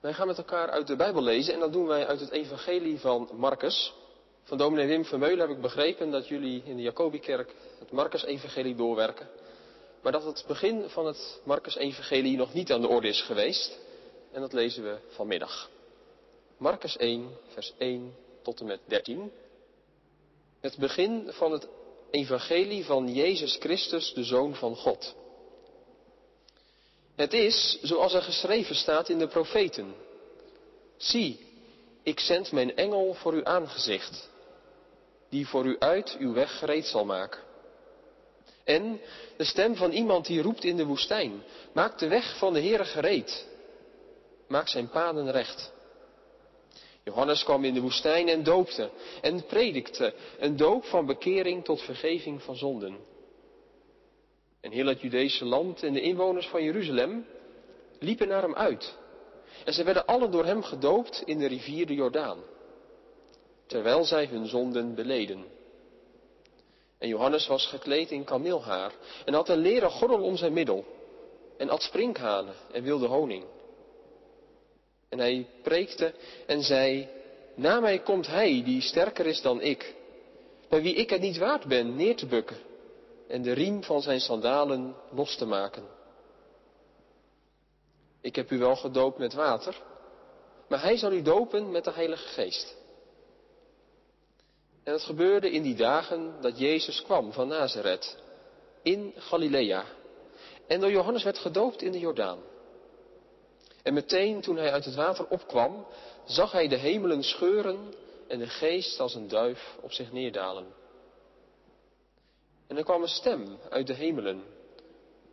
Wij gaan met elkaar uit de Bijbel lezen en dat doen wij uit het Evangelie van Marcus. Van dominee Wim Vermeulen heb ik begrepen dat jullie in de Jacobikerk het Marcus-evangelie doorwerken. Maar dat het begin van het Marcus-evangelie nog niet aan de orde is geweest. En dat lezen we vanmiddag. Marcus 1, vers 1 tot en met 13. Het begin van het evangelie van Jezus Christus, de Zoon van God. Het is zoals er geschreven staat in de profeten. Zie, ik zend mijn engel voor uw aangezicht, die voor u uit uw weg gereed zal maken. En de stem van iemand die roept in de woestijn, maak de weg van de Heere gereed, maak zijn paden recht. Johannes kwam in de woestijn en doopte en predikte een doop van bekering tot vergeving van zonden. En heel het Judese land en de inwoners van Jeruzalem liepen naar hem uit. En ze werden alle door hem gedoopt in de rivier de Jordaan, terwijl zij hun zonden beleden. En Johannes was gekleed in kameelhaar en had een leren gordel om zijn middel en at sprinkhanen en wilde honing. En hij preekte en zei, na mij komt hij die sterker is dan ik, bij wie ik het niet waard ben neer te bukken en de riem van zijn sandalen los te maken. Ik heb u wel gedoopt met water, maar hij zal u dopen met de Heilige Geest. En het gebeurde in die dagen dat Jezus kwam van Nazareth in Galilea en door Johannes werd gedoopt in de Jordaan. En meteen toen hij uit het water opkwam, zag hij de hemelen scheuren en de geest als een duif op zich neerdalen. En er kwam een stem uit de hemelen.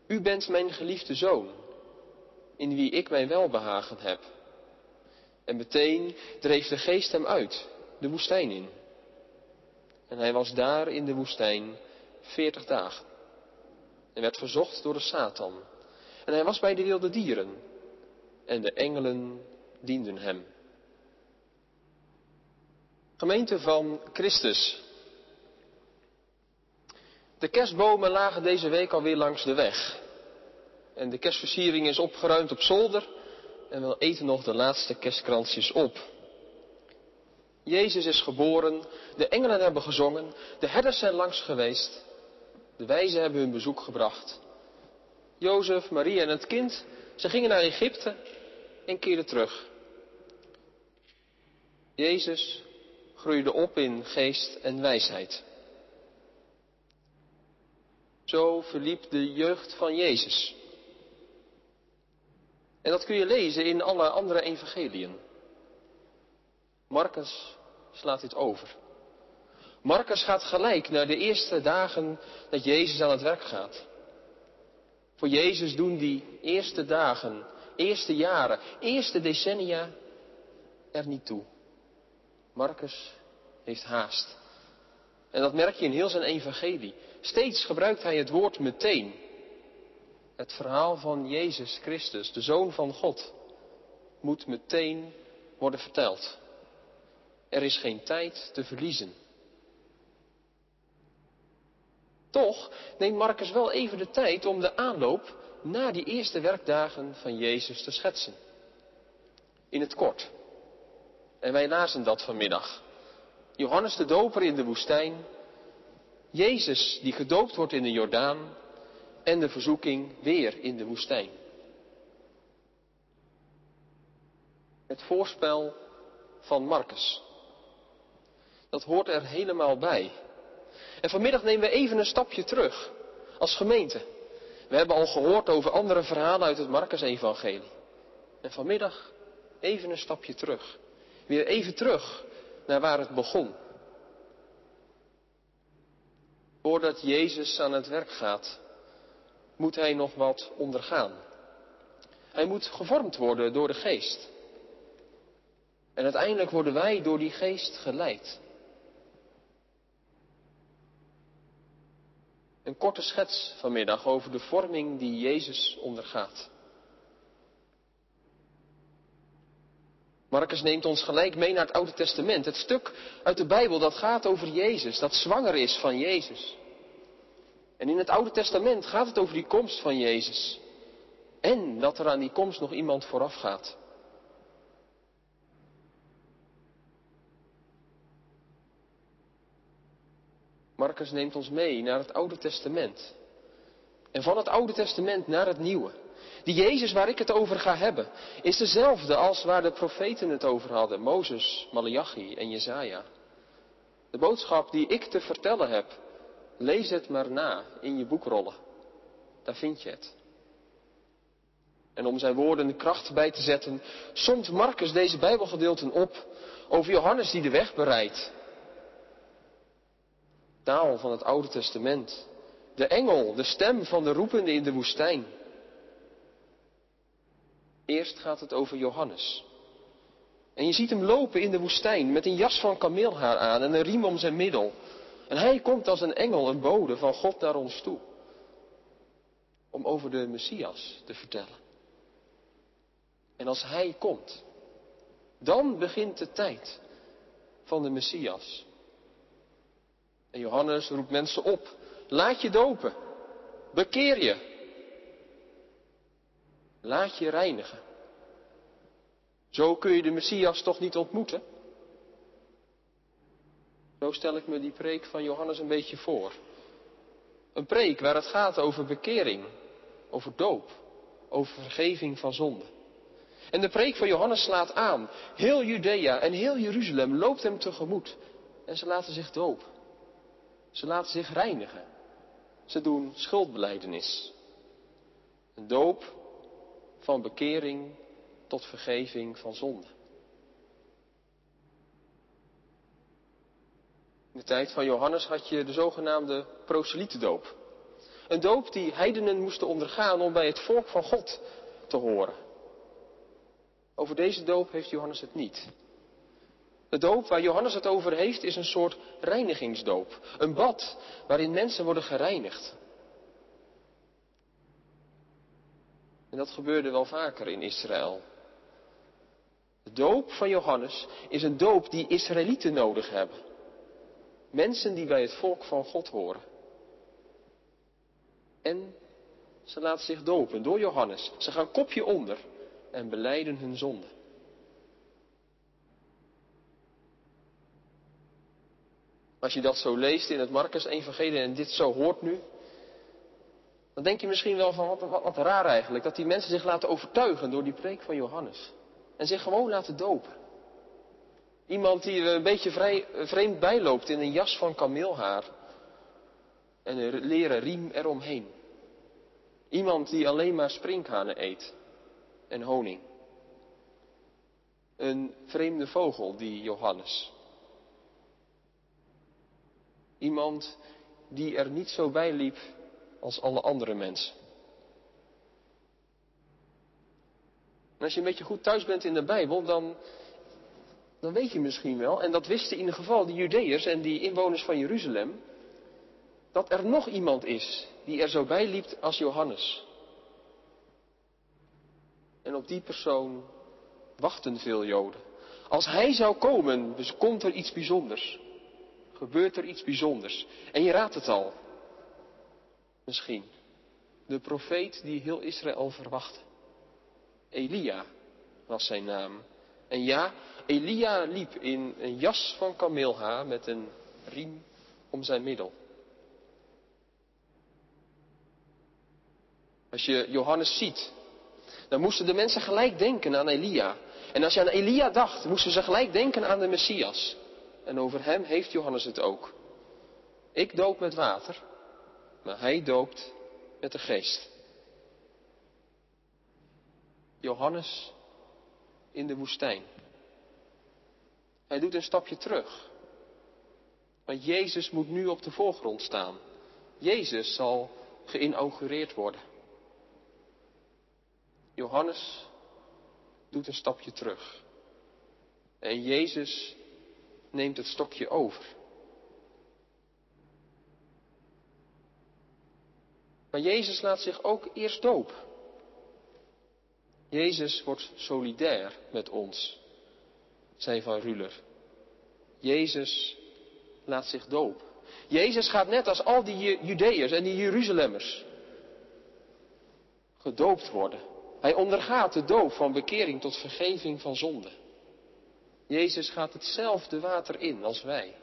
U bent mijn geliefde zoon, in wie ik mijn welbehagen heb. En meteen dreef de geest hem uit, de woestijn in. En hij was daar in de woestijn veertig dagen. En werd verzocht door de Satan. En hij was bij de wilde dieren. En de engelen dienden hem. Gemeente van Christus. De kerstbomen lagen deze week alweer langs de weg. En de kerstversiering is opgeruimd op zolder. En we eten nog de laatste kerstkransjes op. Jezus is geboren, de engelen hebben gezongen, de herders zijn langs geweest, de wijzen hebben hun bezoek gebracht. Jozef, Maria en het kind, ze gingen naar Egypte en keerden terug. Jezus groeide op in geest en wijsheid. Zo verliep de jeugd van Jezus. En dat kun je lezen in alle andere evangeliën. Marcus slaat dit over. Marcus gaat gelijk naar de eerste dagen dat Jezus aan het werk gaat. Voor Jezus doen die eerste dagen, eerste jaren, eerste decennia er niet toe. Marcus heeft haast. En dat merk je in heel zijn evangelie. Steeds gebruikt hij het woord meteen. Het verhaal van Jezus Christus, de Zoon van God, moet meteen worden verteld. Er is geen tijd te verliezen. Toch neemt Marcus wel even de tijd om de aanloop na die eerste werkdagen van Jezus te schetsen. In het kort. En wij lazen dat vanmiddag. Johannes de Doper in de woestijn, Jezus die gedoopt wordt in de Jordaan en de verzoeking weer in de woestijn. Het voorspel van Marcus. Dat hoort er helemaal bij. En vanmiddag nemen we even een stapje terug als gemeente. We hebben al gehoord over andere verhalen uit het Marcus-evangelie. En vanmiddag even een stapje terug. Weer even terug naar waar het begon. Voordat Jezus aan het werk gaat, moet hij nog wat ondergaan. Hij moet gevormd worden door de geest. En uiteindelijk worden wij door die geest geleid. Een korte schets vanmiddag over de vorming die Jezus ondergaat. Marcus neemt ons gelijk mee naar het Oude Testament. Het stuk uit de Bijbel dat gaat over Jezus, dat zwanger is van Jezus. En in het Oude Testament gaat het over die komst van Jezus. En dat er aan die komst nog iemand vooraf gaat. Marcus neemt ons mee naar het Oude Testament. En van het Oude Testament naar het Nieuwe. Die Jezus waar ik het over ga hebben, is dezelfde als waar de profeten het over hadden. Mozes, Malachi en Jezaja. De boodschap die ik te vertellen heb, lees het maar na in je boekrollen. Daar vind je het. En om zijn woorden de kracht bij te zetten, somt Marcus deze Bijbelgedeelten op over Johannes die de weg bereidt. Taal van het Oude Testament. De engel, de stem van de roepende in de woestijn. Eerst gaat het over Johannes. En je ziet hem lopen in de woestijn met een jas van kameelhaar aan en een riem om zijn middel. En hij komt als een engel, een bode van God naar ons toe. Om over de Messias te vertellen. En als hij komt, dan begint de tijd van de Messias. En Johannes roept mensen op, laat je dopen, bekeer je, laat je reinigen. Zo kun je de Messias toch niet ontmoeten? Zo stel ik me die preek van Johannes een beetje voor. Een preek waar het gaat over bekering, over doop, over vergeving van zonde. En de preek van Johannes slaat aan. Heel Judea en heel Jeruzalem loopt hem tegemoet. En ze laten zich dopen. Ze laten zich reinigen. Ze doen schuldbeleidenis. Een doop van bekering tot vergeving van zonde. In de tijd van Johannes had je de zogenaamde doop. Een doop die heidenen moesten ondergaan om bij het volk van God te horen. Over deze doop heeft Johannes het niet. De doop waar Johannes het over heeft is een soort reinigingsdoop. Een bad waarin mensen worden gereinigd. En dat gebeurde wel vaker in Israël. De doop van Johannes is een doop die Israëlieten nodig hebben. Mensen die bij het volk van God horen. En ze laten zich dopen door Johannes. Ze gaan kopje onder en beleiden hun zonde. Als je dat zo leest in het Marcus-evangelie en dit zo hoort nu, dan denk je misschien wel van wat, wat, raar eigenlijk, dat die mensen zich laten overtuigen door die preek van Johannes. En zich gewoon laten dopen. Iemand die een beetje vrij, vreemd bijloopt in een jas van kameelhaar en een leren riem eromheen. Iemand die alleen maar sprinkhanen eet en honing. Een vreemde vogel, die Johannes. Iemand die er niet zo bij liep als alle andere mensen. En als je een beetje goed thuis bent in de Bijbel, dan, dan weet je misschien wel, en dat wisten in ieder geval de Judeërs en die inwoners van Jeruzalem, dat er nog iemand is die er zo bij liep als Johannes. En op die persoon wachten veel Joden. Als hij zou komen, dus komt er iets bijzonders. Gebeurt er iets bijzonders. En je raadt het al. Misschien. De profeet die heel Israël verwachtte. Elia was zijn naam. En ja, Elia liep in een jas van kameelhaar met een riem om zijn middel. Als je Johannes ziet, dan moesten de mensen gelijk denken aan Elia. En als je aan Elia dacht, moesten ze gelijk denken aan de Messias. En over hem heeft Johannes het ook. Ik doop met water, maar hij doopt met de geest. Johannes in de woestijn. Hij doet een stapje terug. Want Jezus moet nu op de voorgrond staan. Jezus zal geïnaugureerd worden. Johannes doet een stapje terug. En Jezus neemt het stokje over. Maar Jezus laat zich ook eerst dopen. Jezus wordt solidair met ons, zei Van Ruler. Jezus laat zich dopen. Jezus gaat net als al die Judeërs en die Jeruzalemmers gedoopt worden. Hij ondergaat de doop van bekering tot vergeving van zonde. Jezus gaat hetzelfde water in als wij.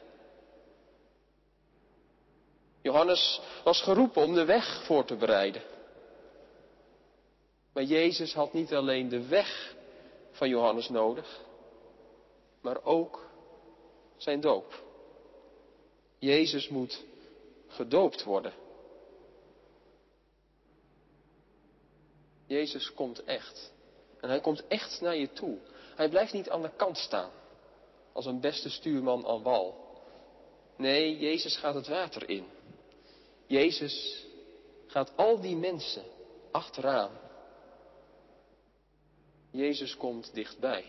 Johannes was geroepen om de weg voor te bereiden. Maar Jezus had niet alleen de weg van Johannes nodig, maar ook zijn doop. Jezus moet gedoopt worden. Jezus komt echt. En hij komt echt naar je toe. Hij blijft niet aan de kant staan. Als een beste stuurman aan wal. Nee, Jezus gaat het water in. Jezus gaat al die mensen achteraan. Jezus komt dichtbij.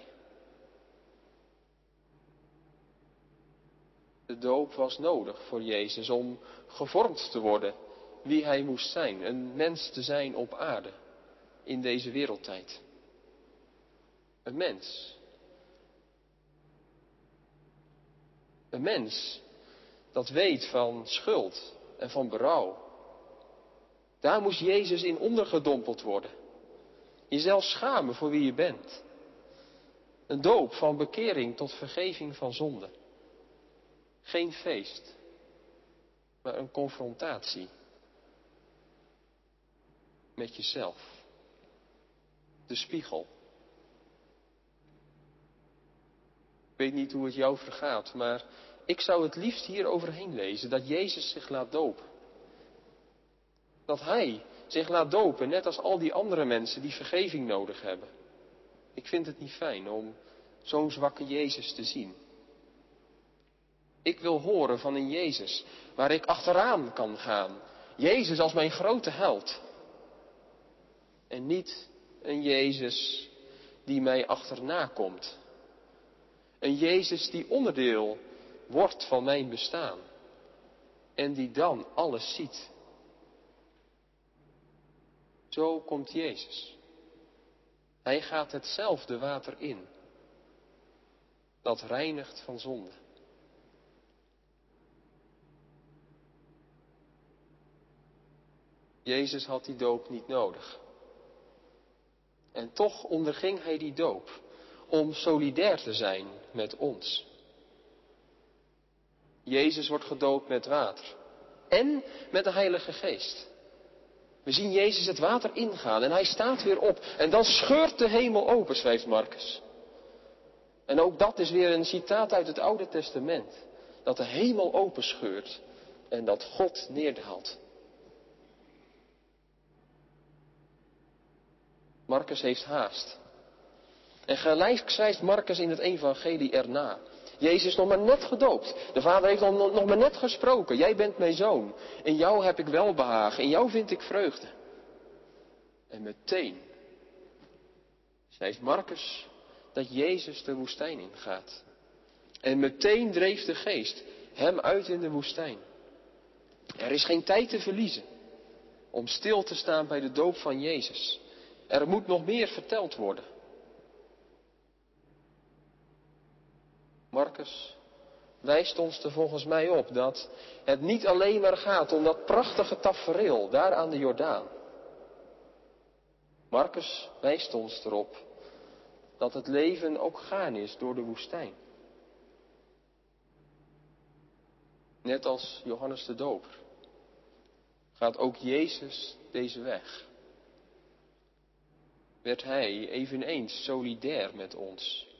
De doop was nodig voor Jezus om gevormd te worden wie hij moest zijn, een mens te zijn op aarde in deze wereldtijd. Een mens. Een mens dat weet van schuld en van berouw. Daar moest Jezus in ondergedompeld worden. Jezelf schamen voor wie je bent. Een doop van bekering tot vergeving van zonde. Geen feest, maar een confrontatie met jezelf. De spiegel. Ik weet niet hoe het jou vergaat, maar ik zou het liefst hier overheen lezen dat Jezus zich laat dopen. Dat Hij zich laat dopen, net als al die andere mensen die vergeving nodig hebben. Ik vind het niet fijn om zo'n zwakke Jezus te zien. Ik wil horen van een Jezus waar ik achteraan kan gaan. Jezus als mijn grote held. En niet een Jezus die mij achterna komt. Een Jezus die onderdeel wordt van mijn bestaan. En die dan alles ziet. Zo komt Jezus. Hij gaat hetzelfde water in. Dat reinigt van zonde. Jezus had die doop niet nodig. En toch onderging hij die doop om solidair te zijn met ons. Jezus wordt gedoopt met water en met de Heilige Geest. We zien Jezus het water ingaan en hij staat weer op en dan scheurt de hemel open, schrijft Marcus. En ook dat is weer een citaat uit het Oude Testament. Dat de hemel open scheurt en dat God neerdaalt. Marcus heeft haast. En gelijk schrijft Marcus in het evangelie erna. Jezus nog maar net gedoopt. De vader heeft nog, nog maar net gesproken. Jij bent mijn zoon. In jou heb ik welbehagen. In jou vind ik vreugde. En meteen schrijft Marcus dat Jezus de woestijn ingaat. En meteen dreef de geest hem uit in de woestijn. Er is geen tijd te verliezen om stil te staan bij de doop van Jezus. Er moet nog meer verteld worden. Marcus wijst ons er volgens mij op dat het niet alleen maar gaat om dat prachtige tafereel daar aan de Jordaan. Marcus wijst ons erop dat het leven ook gaan is door de woestijn. Net als Johannes de Doper gaat ook Jezus deze weg. Werd hij eveneens solidair met ons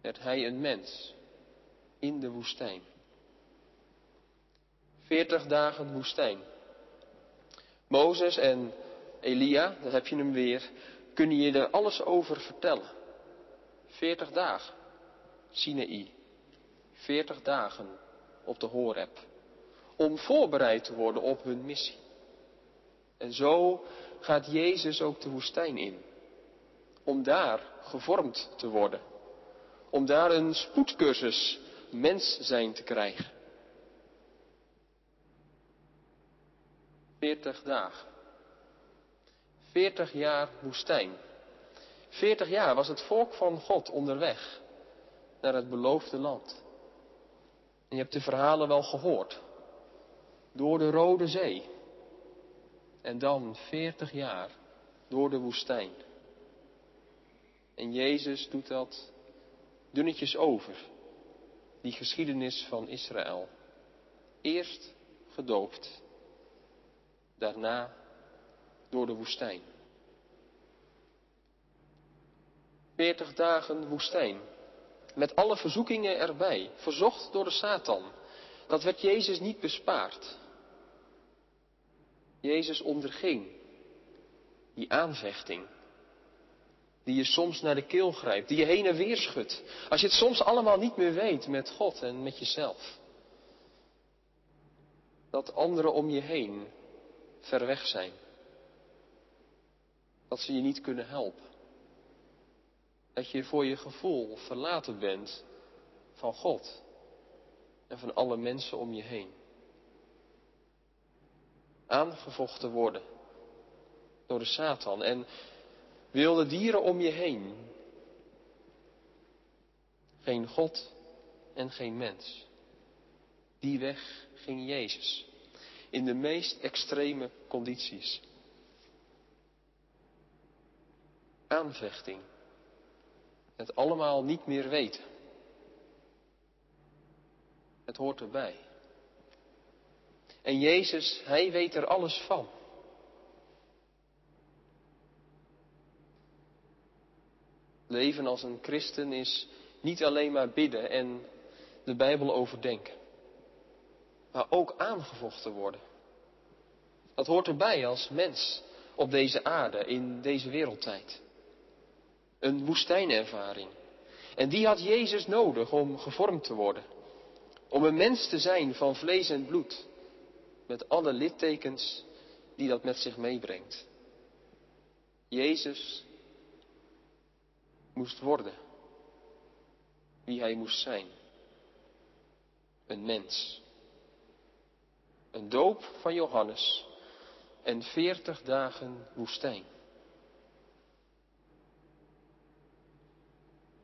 werd hij een mens in de woestijn. Veertig dagen woestijn. Mozes en Elia, daar heb je hem weer, kunnen je er alles over vertellen. Veertig dagen. Sinaï. Veertig dagen op de Horeb. Om voorbereid te worden op hun missie. En zo gaat Jezus ook de woestijn in. Om daar gevormd te worden om daar een spoedcursus mens zijn te krijgen. Veertig dagen. Veertig jaar woestijn. Veertig jaar was het volk van God onderweg naar het beloofde land. En je hebt de verhalen wel gehoord. Door de Rode Zee. En dan veertig jaar door de woestijn. En Jezus doet dat dunnetjes over, die geschiedenis van Israël. Eerst gedoopt, daarna door de woestijn. Veertig dagen woestijn, met alle verzoekingen erbij, verzocht door de Satan. Dat werd Jezus niet bespaard. Jezus onderging die aanvechting, die je soms naar de keel grijpt, die je heen en weer schudt, als je het soms allemaal niet meer weet met God en met jezelf. Dat anderen om je heen ver weg zijn. Dat ze je niet kunnen helpen. Dat je voor je gevoel verlaten bent van God en van alle mensen om je heen. Aangevochten worden door de Satan en wilde dieren om je heen. Geen God en geen mens. Die weg ging Jezus. In de meest extreme condities. Aanvechting. Het allemaal niet meer weten. Het hoort erbij. En Jezus, Hij weet er alles van. Leven als een christen is niet alleen maar bidden en de Bijbel overdenken, maar ook aangevochten worden. Dat hoort erbij als mens op deze aarde, in deze wereldtijd. Een woestijnervaring. En die had Jezus nodig om gevormd te worden. Om een mens te zijn van vlees en bloed. Met alle littekens die dat met zich meebrengt. Jezus moest worden. Wie hij moest zijn. Een mens. Een doop van Johannes en veertig dagen woestijn.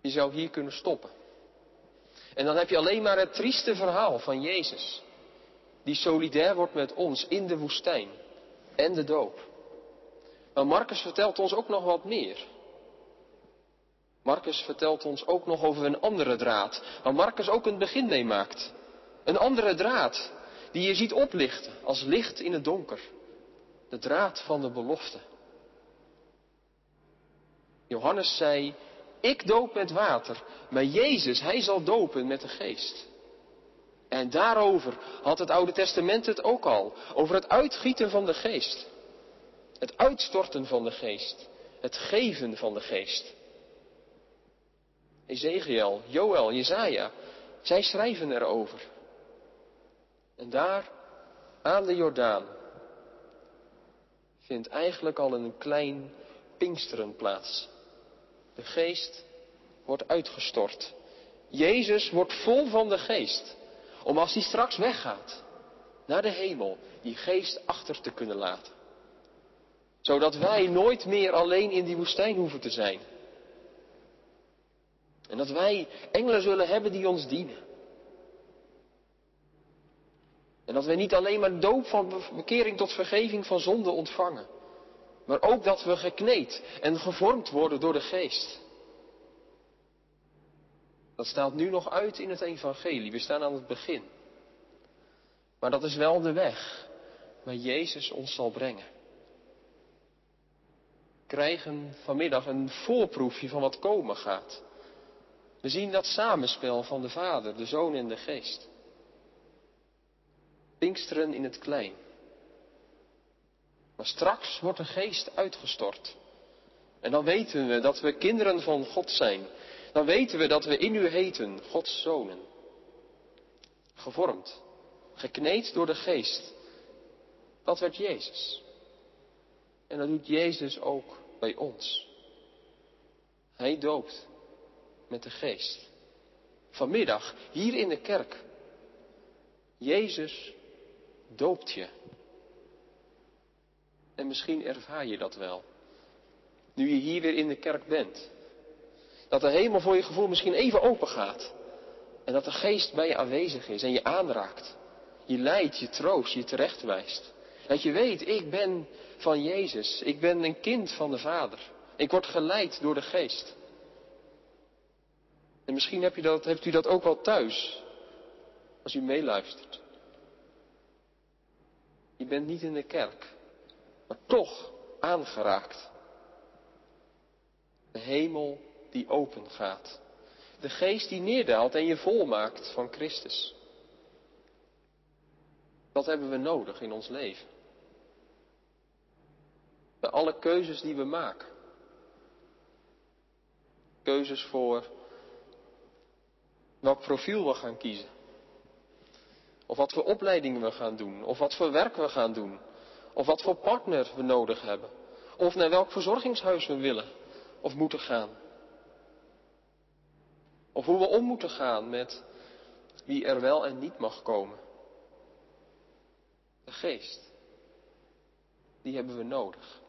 Je zou hier kunnen stoppen. En dan heb je alleen maar het trieste verhaal van Jezus, die solidair wordt met ons in de woestijn en de doop. Maar Marcus vertelt ons ook nog wat meer. Marcus vertelt ons ook nog over een andere draad, waar Marcus ook een begin mee maakt. Een andere draad, die je ziet oplichten als licht in het donker. De draad van de belofte. Johannes zei, ik doop met water, maar Jezus, hij zal dopen met de geest. En daarover had het Oude Testament het ook al, over het uitgieten van de geest. Het uitstorten van de geest, het geven van de geest. Ezekiel, Joël, Jezaja, zij schrijven erover. En daar, aan de Jordaan, vindt eigenlijk al een klein Pinksteren plaats. De geest wordt uitgestort. Jezus wordt vol van de geest. Om als hij straks weggaat naar de hemel, die geest achter te kunnen laten. Zodat wij nooit meer alleen in die woestijn hoeven te zijn. En dat wij engelen zullen hebben die ons dienen. En dat wij niet alleen maar doop van bekering tot vergeving van zonde ontvangen. Maar ook dat we gekneed en gevormd worden door de geest. Dat staat nu nog uit in het evangelie. We staan aan het begin. Maar dat is wel de weg waar Jezus ons zal brengen. We krijgen vanmiddag een voorproefje van wat komen gaat. We zien dat samenspel van de Vader, de Zoon en de Geest. Pinksteren in het klein. Maar straks wordt de geest uitgestort. En dan weten we dat we kinderen van God zijn. Dan weten we dat we in u heten, Gods zonen. Gevormd, gekneed door de geest. Dat werd Jezus. En dat doet Jezus ook bij ons. Hij doopt met de geest. Vanmiddag, hier in de kerk. Jezus doopt je. En misschien ervaar je dat wel. Nu je hier weer in de kerk bent. Dat de hemel voor je gevoel misschien even open gaat. En dat de geest bij je aanwezig is en je aanraakt. Je leidt, je troost, je terechtwijst. Dat je weet, ik ben van Jezus. Ik ben een kind van de Vader. Ik word geleid door de geest. En misschien heb je dat, hebt u dat ook wel thuis. Als u meeluistert. Je bent niet in de kerk, maar toch aangeraakt. De hemel die open gaat. De geest die neerdaalt en je volmaakt van Christus. Dat hebben we nodig in ons leven. Bij alle keuzes die we maken. Keuzes voor welk profiel we gaan kiezen. Of wat voor opleidingen we gaan doen. Of wat voor werk we gaan doen. Of wat voor partner we nodig hebben. Of naar welk verzorgingshuis we willen of moeten gaan. Of hoe we om moeten gaan met wie er wel en niet mag komen. De geest. Die hebben we nodig.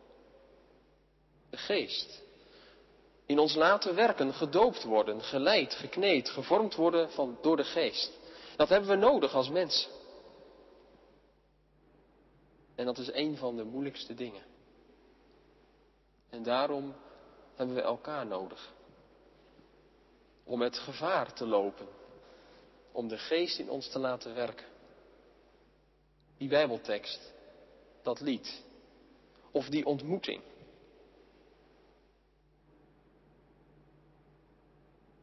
De geest. In ons laten werken, gedoopt worden, geleid, gekneed, gevormd worden van, door de geest. Dat hebben we nodig als mensen. En dat is een van de moeilijkste dingen. En daarom hebben we elkaar nodig. Om het gevaar te lopen. Om de geest in ons te laten werken. Die Bijbeltekst, dat lied. Of die ontmoeting.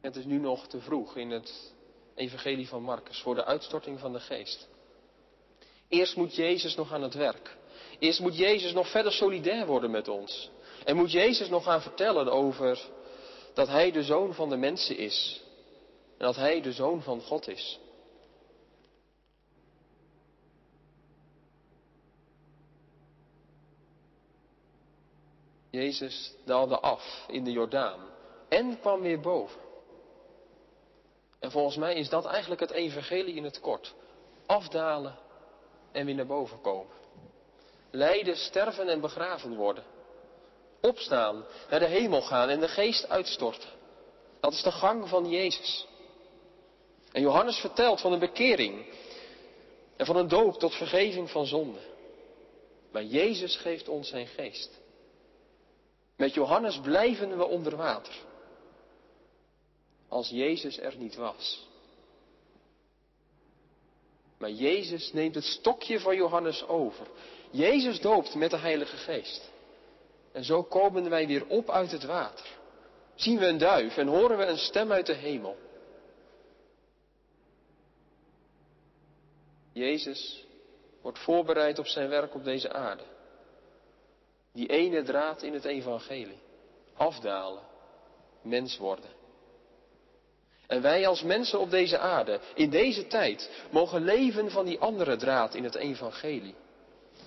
Het is nu nog te vroeg in het Evangelie van Marcus voor de uitstorting van de geest. Eerst moet Jezus nog aan het werk. Eerst moet Jezus nog verder solidair worden met ons. En moet Jezus nog gaan vertellen over dat Hij de zoon van de mensen is. En dat Hij de zoon van God is. Jezus daalde af in de Jordaan en kwam weer boven. En volgens mij is dat eigenlijk het evangelie in het kort. Afdalen en weer naar boven komen. Lijden, sterven en begraven worden. Opstaan, naar de hemel gaan en de geest uitstorten. Dat is de gang van Jezus. En Johannes vertelt van een bekering en van een doop tot vergeving van zonde. Maar Jezus geeft ons zijn geest. Met Johannes blijven we onder water als Jezus er niet was. Maar Jezus neemt het stokje van Johannes over. Jezus doopt met de Heilige Geest. En zo komen wij weer op uit het water. Zien we een duif en horen we een stem uit de hemel. Jezus wordt voorbereid op zijn werk op deze aarde. Die ene draad in het evangelie. Afdalen, mens worden. En wij als mensen op deze aarde, in deze tijd, mogen leven van die andere draad in het evangelie.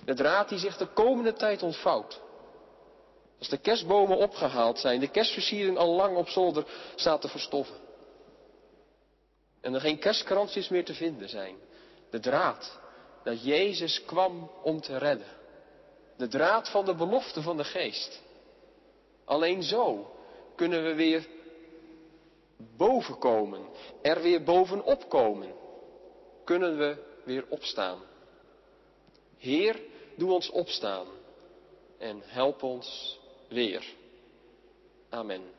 De draad die zich de komende tijd ontvouwt. Als de kerstbomen opgehaald zijn, de kerstversiering al lang op zolder staat te verstoffen. En er geen kerstkrantjes meer te vinden zijn. De draad dat Jezus kwam om te redden. De draad van de belofte van de geest. Alleen zo kunnen we weer bovenkomen, er weer bovenop komen, kunnen we weer opstaan. Heer, doe ons opstaan en help ons weer. Amen.